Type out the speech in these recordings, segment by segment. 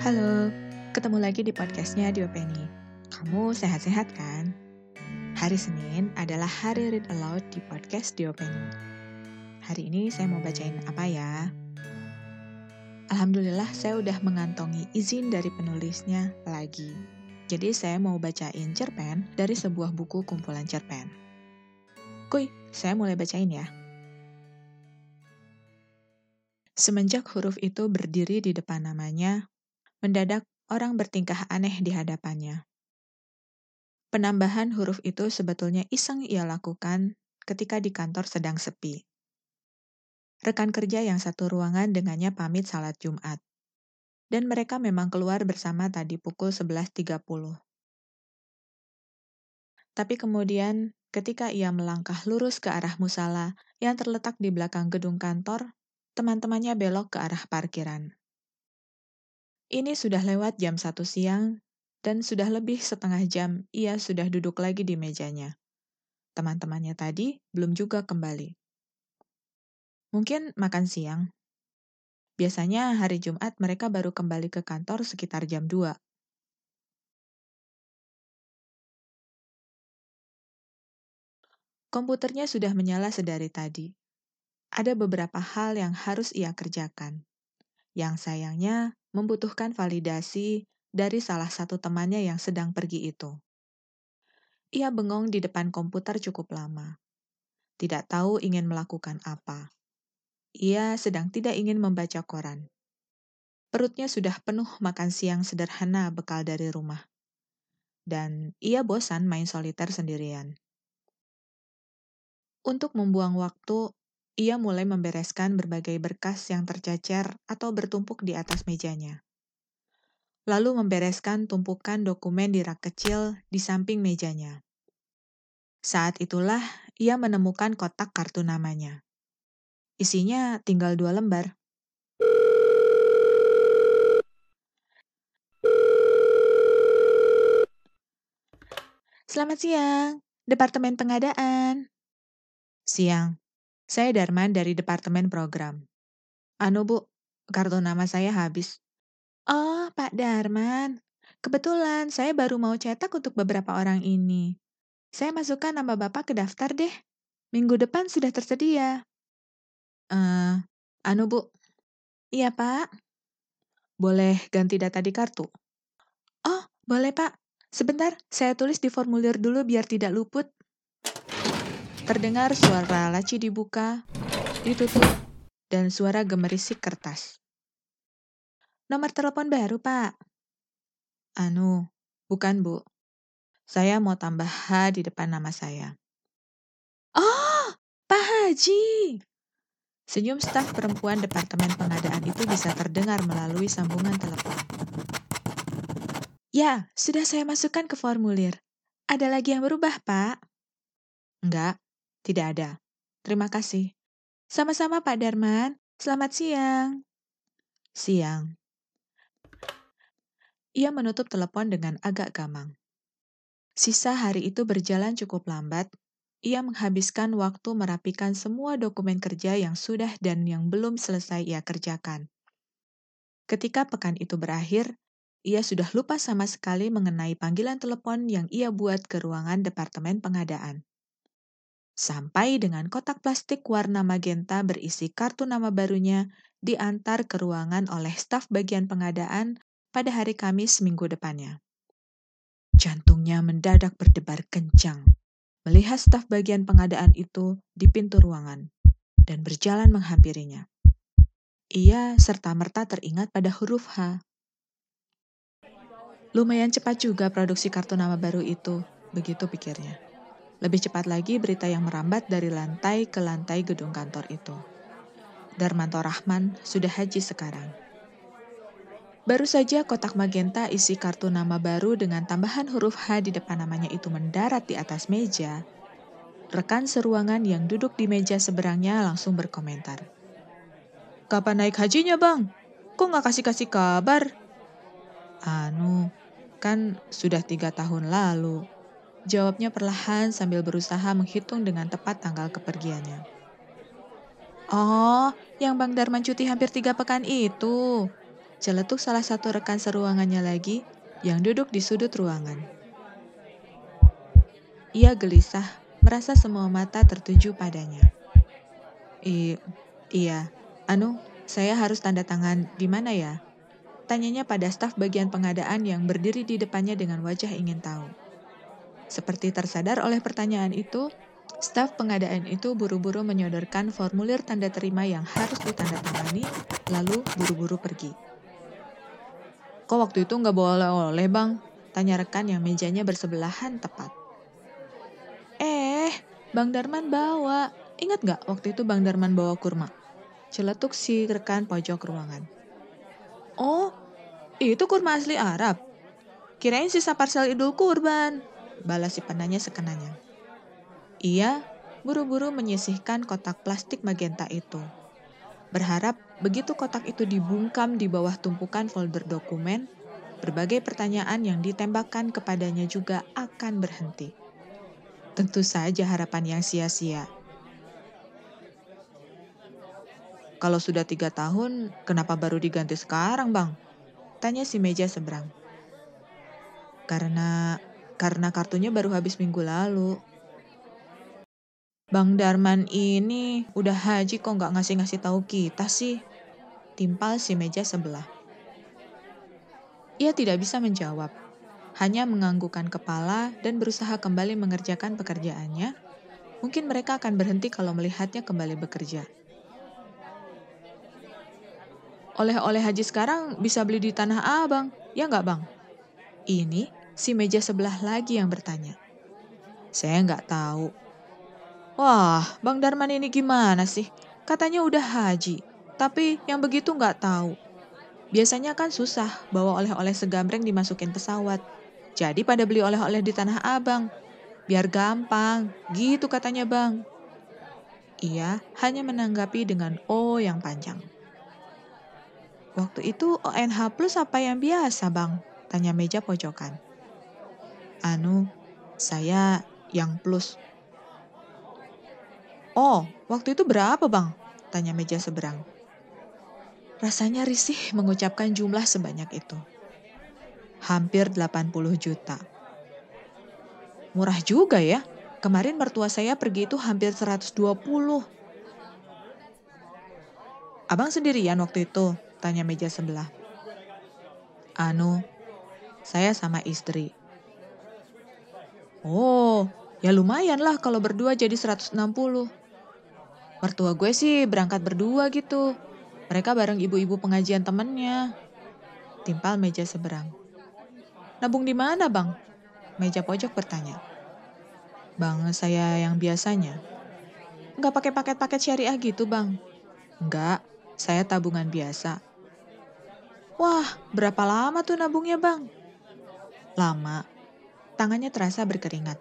Halo, ketemu lagi di podcastnya Diopeni. Kamu sehat-sehat kan? Hari Senin adalah hari read aloud di podcast Diopeni. Hari ini saya mau bacain apa ya? Alhamdulillah saya udah mengantongi izin dari penulisnya lagi. Jadi saya mau bacain cerpen dari sebuah buku kumpulan cerpen. Kuy, saya mulai bacain ya. Semenjak huruf itu berdiri di depan namanya, mendadak orang bertingkah aneh di hadapannya. Penambahan huruf itu sebetulnya iseng ia lakukan ketika di kantor sedang sepi. Rekan kerja yang satu ruangan dengannya pamit salat Jumat. Dan mereka memang keluar bersama tadi pukul 11.30. Tapi kemudian ketika ia melangkah lurus ke arah musala yang terletak di belakang gedung kantor, teman-temannya belok ke arah parkiran. Ini sudah lewat jam satu siang, dan sudah lebih setengah jam ia sudah duduk lagi di mejanya. Teman-temannya tadi belum juga kembali. Mungkin makan siang. Biasanya hari Jumat mereka baru kembali ke kantor sekitar jam 2. Komputernya sudah menyala sedari tadi. Ada beberapa hal yang harus ia kerjakan. Yang sayangnya membutuhkan validasi dari salah satu temannya yang sedang pergi itu. Ia bengong di depan komputer cukup lama. Tidak tahu ingin melakukan apa. Ia sedang tidak ingin membaca koran. Perutnya sudah penuh makan siang sederhana bekal dari rumah. Dan ia bosan main soliter sendirian. Untuk membuang waktu, ia mulai membereskan berbagai berkas yang tercecer atau bertumpuk di atas mejanya. Lalu membereskan tumpukan dokumen di rak kecil di samping mejanya. Saat itulah ia menemukan kotak kartu namanya. Isinya tinggal dua lembar. Selamat siang, Departemen Pengadaan. Siang, saya Darman dari Departemen Program. Anu Bu, kartu nama saya habis. Oh, Pak Darman. Kebetulan saya baru mau cetak untuk beberapa orang ini. Saya masukkan nama Bapak ke daftar deh. Minggu depan sudah tersedia. Eh, uh, anu Bu. Iya, Pak. Boleh ganti data di kartu? Oh, boleh, Pak. Sebentar, saya tulis di formulir dulu biar tidak luput. Terdengar suara laci dibuka, ditutup, dan suara gemerisik kertas. Nomor telepon baru, Pak. Anu, bukan, Bu. Saya mau tambah H di depan nama saya. Oh, Pak Haji. Senyum staf perempuan Departemen Pengadaan itu bisa terdengar melalui sambungan telepon. Ya, sudah saya masukkan ke formulir. Ada lagi yang berubah, Pak? Enggak, tidak ada. Terima kasih. Sama-sama Pak Darman. Selamat siang. Siang. Ia menutup telepon dengan agak gamang. Sisa hari itu berjalan cukup lambat. Ia menghabiskan waktu merapikan semua dokumen kerja yang sudah dan yang belum selesai ia kerjakan. Ketika pekan itu berakhir, ia sudah lupa sama sekali mengenai panggilan telepon yang ia buat ke ruangan Departemen Pengadaan sampai dengan kotak plastik warna magenta berisi kartu nama barunya diantar ke ruangan oleh staf bagian pengadaan pada hari Kamis minggu depannya. Jantungnya mendadak berdebar kencang melihat staf bagian pengadaan itu di pintu ruangan dan berjalan menghampirinya. Ia serta-merta teringat pada huruf H. Lumayan cepat juga produksi kartu nama baru itu, begitu pikirnya. Lebih cepat lagi berita yang merambat dari lantai ke lantai gedung kantor itu. Darmanto Rahman sudah haji sekarang. Baru saja kotak magenta isi kartu nama baru dengan tambahan huruf H di depan namanya itu mendarat di atas meja, rekan seruangan yang duduk di meja seberangnya langsung berkomentar. Kapan naik hajinya bang? Kok nggak kasih-kasih kabar? Anu, kan sudah tiga tahun lalu. Jawabnya perlahan sambil berusaha menghitung dengan tepat tanggal kepergiannya. Oh, yang Bang Darman cuti hampir tiga pekan itu. Celetuk salah satu rekan seruangannya lagi yang duduk di sudut ruangan. Ia gelisah, merasa semua mata tertuju padanya. I, iya, anu, saya harus tanda tangan di mana ya? Tanyanya pada staf bagian pengadaan yang berdiri di depannya dengan wajah ingin tahu. Seperti tersadar oleh pertanyaan itu, staf pengadaan itu buru-buru menyodorkan formulir tanda terima yang harus ditandatangani, lalu buru-buru pergi. Kok waktu itu nggak boleh oleh bang? Tanya rekan yang mejanya bersebelahan tepat. Eh, Bang Darman bawa. Ingat nggak waktu itu Bang Darman bawa kurma? Celetuk si rekan pojok ruangan. Oh, itu kurma asli Arab. Kirain sisa parsel idul kurban. Balas si penanya sekenanya. Ia buru-buru menyisihkan kotak plastik magenta itu Berharap begitu kotak itu dibungkam di bawah tumpukan folder dokumen, berbagai pertanyaan yang ditembakkan kepadanya juga akan berhenti. Tentu saja harapan yang sia-sia. Kalau sudah tiga tahun, kenapa baru diganti sekarang, Bang? Tanya si meja seberang. Karena karena kartunya baru habis minggu lalu. Bang Darman ini udah haji kok nggak ngasih-ngasih tahu kita sih. Timpal si meja sebelah. Ia tidak bisa menjawab, hanya menganggukkan kepala dan berusaha kembali mengerjakan pekerjaannya. Mungkin mereka akan berhenti kalau melihatnya kembali bekerja. Oleh-oleh haji sekarang bisa beli di Tanah Abang, ya nggak bang? Ini si meja sebelah lagi yang bertanya. Saya nggak tahu, Wah, Bang Darman ini gimana sih? Katanya udah haji, tapi yang begitu nggak tahu. Biasanya kan susah bawa oleh-oleh segambreng dimasukin pesawat. Jadi pada beli oleh-oleh di Tanah Abang. Biar gampang, gitu katanya bang. Ia hanya menanggapi dengan O yang panjang. Waktu itu ONH plus apa yang biasa bang? Tanya meja pojokan. Anu, saya yang plus Oh, waktu itu berapa bang? Tanya meja seberang. Rasanya risih mengucapkan jumlah sebanyak itu. Hampir 80 juta. Murah juga ya. Kemarin mertua saya pergi itu hampir 120. Abang sendirian waktu itu? Tanya meja sebelah. Anu, saya sama istri. Oh, ya lumayan lah kalau berdua jadi 160. Mertua gue sih berangkat berdua gitu. Mereka bareng ibu-ibu pengajian temennya. Timpal meja seberang. Nabung di mana bang? Meja pojok bertanya. Bang, saya yang biasanya. Enggak pakai paket-paket syariah gitu bang? Enggak, saya tabungan biasa. Wah, berapa lama tuh nabungnya bang? Lama. Tangannya terasa berkeringat.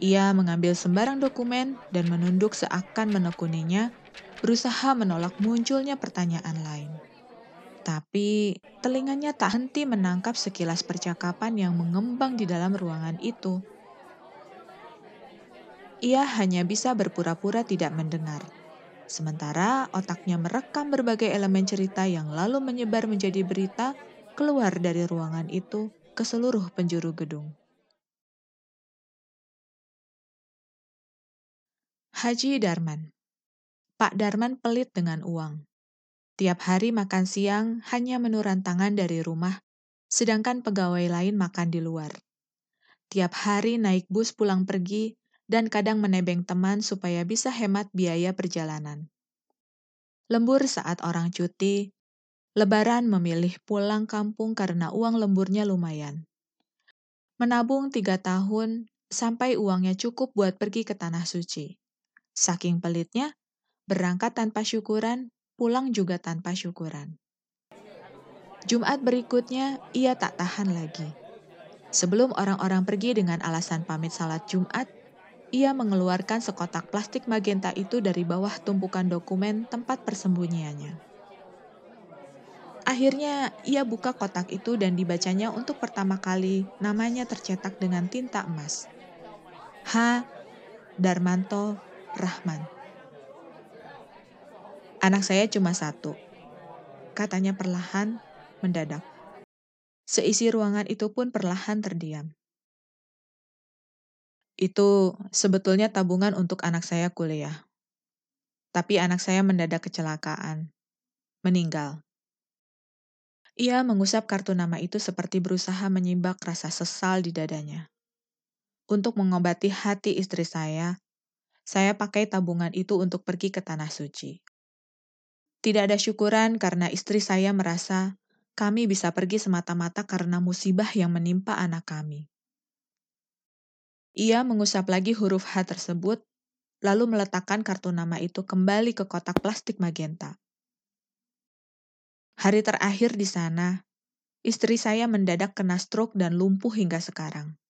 Ia mengambil sembarang dokumen dan menunduk seakan menekuninya, berusaha menolak munculnya pertanyaan lain. Tapi telinganya tak henti menangkap sekilas percakapan yang mengembang di dalam ruangan itu. Ia hanya bisa berpura-pura tidak mendengar. Sementara otaknya merekam berbagai elemen cerita yang lalu menyebar menjadi berita keluar dari ruangan itu ke seluruh penjuru gedung. Haji Darman. Pak Darman pelit dengan uang. Tiap hari makan siang hanya menuran tangan dari rumah, sedangkan pegawai lain makan di luar. Tiap hari naik bus pulang pergi dan kadang menebeng teman supaya bisa hemat biaya perjalanan. Lembur saat orang cuti, Lebaran memilih pulang kampung karena uang lemburnya lumayan. Menabung tiga tahun sampai uangnya cukup buat pergi ke Tanah Suci. Saking pelitnya, berangkat tanpa syukuran, pulang juga tanpa syukuran. Jumat berikutnya, ia tak tahan lagi. Sebelum orang-orang pergi dengan alasan pamit salat Jumat, ia mengeluarkan sekotak plastik magenta itu dari bawah tumpukan dokumen tempat persembunyiannya. Akhirnya, ia buka kotak itu dan dibacanya untuk pertama kali namanya tercetak dengan tinta emas. H. Darmanto Rahman. Anak saya cuma satu. Katanya perlahan, mendadak. Seisi ruangan itu pun perlahan terdiam. Itu sebetulnya tabungan untuk anak saya kuliah. Tapi anak saya mendadak kecelakaan. Meninggal. Ia mengusap kartu nama itu seperti berusaha menyibak rasa sesal di dadanya. Untuk mengobati hati istri saya, saya pakai tabungan itu untuk pergi ke Tanah Suci. Tidak ada syukuran karena istri saya merasa kami bisa pergi semata-mata karena musibah yang menimpa anak kami. Ia mengusap lagi huruf H tersebut, lalu meletakkan kartu nama itu kembali ke kotak plastik magenta. Hari terakhir di sana, istri saya mendadak kena stroke dan lumpuh hingga sekarang.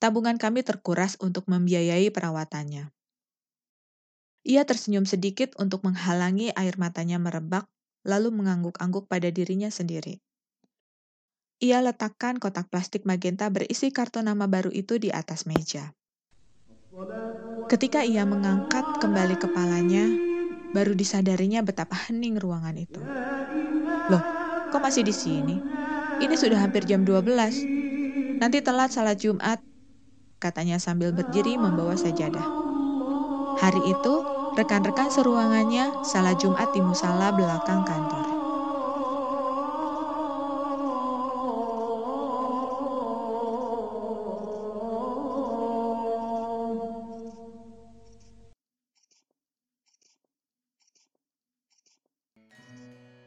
Tabungan kami terkuras untuk membiayai perawatannya. Ia tersenyum sedikit untuk menghalangi air matanya merebak, lalu mengangguk-angguk pada dirinya sendiri. Ia letakkan kotak plastik magenta berisi kartu nama baru itu di atas meja. Ketika ia mengangkat kembali kepalanya, baru disadarinya betapa hening ruangan itu. Loh, kok masih di sini? Ini sudah hampir jam 12. Nanti telat salat Jumat, katanya sambil berdiri membawa sajadah. Hari itu, rekan-rekan seruangannya salat Jumat di musala belakang kantor.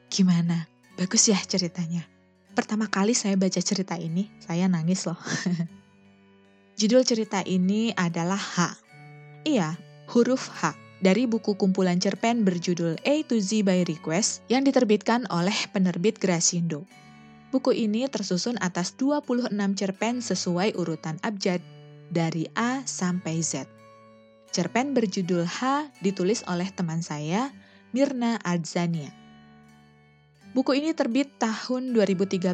Gimana? Bagus ya ceritanya. Pertama kali saya baca cerita ini, saya nangis loh. Judul cerita ini adalah H. Iya, huruf H dari buku kumpulan cerpen berjudul A to Z by Request yang diterbitkan oleh penerbit Grasindo. Buku ini tersusun atas 26 cerpen sesuai urutan abjad dari A sampai Z. Cerpen berjudul H ditulis oleh teman saya, Mirna Adzania. Buku ini terbit tahun 2013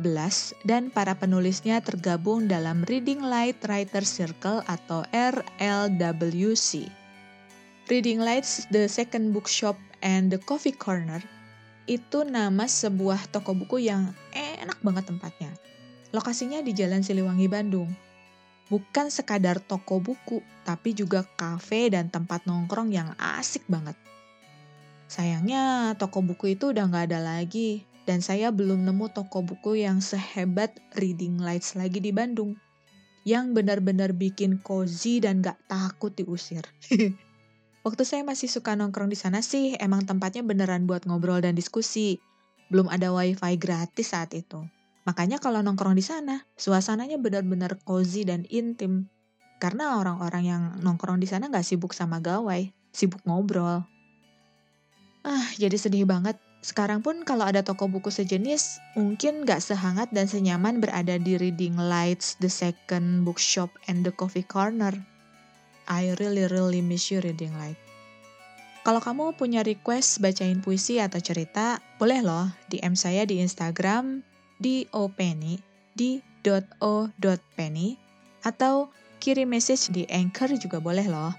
dan para penulisnya tergabung dalam Reading Light Writer Circle atau RLWC. Reading Lights, The Second Bookshop, and The Coffee Corner itu nama sebuah toko buku yang enak banget tempatnya. Lokasinya di Jalan Siliwangi, Bandung. Bukan sekadar toko buku, tapi juga kafe dan tempat nongkrong yang asik banget. Sayangnya toko buku itu udah nggak ada lagi, dan saya belum nemu toko buku yang sehebat Reading Lights lagi di Bandung. Yang benar-benar bikin cozy dan gak takut diusir. Waktu saya masih suka nongkrong di sana sih, emang tempatnya beneran buat ngobrol dan diskusi. Belum ada wifi gratis saat itu. Makanya kalau nongkrong di sana, suasananya benar-benar cozy dan intim. Karena orang-orang yang nongkrong di sana gak sibuk sama gawai, sibuk ngobrol. Ah, jadi sedih banget sekarang pun kalau ada toko buku sejenis, mungkin gak sehangat dan senyaman berada di Reading Lights, The Second Bookshop, and The Coffee Corner. I really really miss you Reading Light. Kalau kamu punya request bacain puisi atau cerita, boleh loh DM saya di Instagram di openny di .o.penny atau kirim message di Anchor juga boleh loh.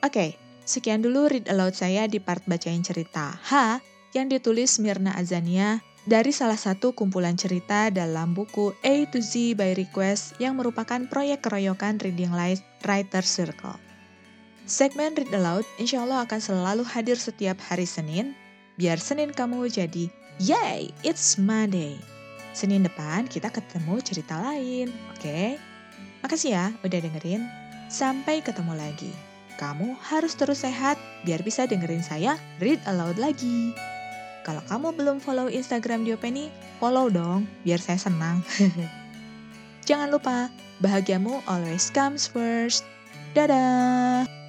Oke, okay, Sekian dulu read aloud saya di part bacain cerita H yang ditulis Mirna Azania dari salah satu kumpulan cerita dalam buku A to Z by Request yang merupakan proyek keroyokan Reading Light Writer Circle. Segmen Read Aloud insya Allah akan selalu hadir setiap hari Senin, biar Senin kamu jadi Yay, it's Monday. Senin depan kita ketemu cerita lain, oke? Okay? Makasih ya udah dengerin. Sampai ketemu lagi kamu harus terus sehat biar bisa dengerin saya read aloud lagi. Kalau kamu belum follow Instagram Diopeni, follow dong biar saya senang. Jangan lupa, bahagiamu always comes first. Dadah!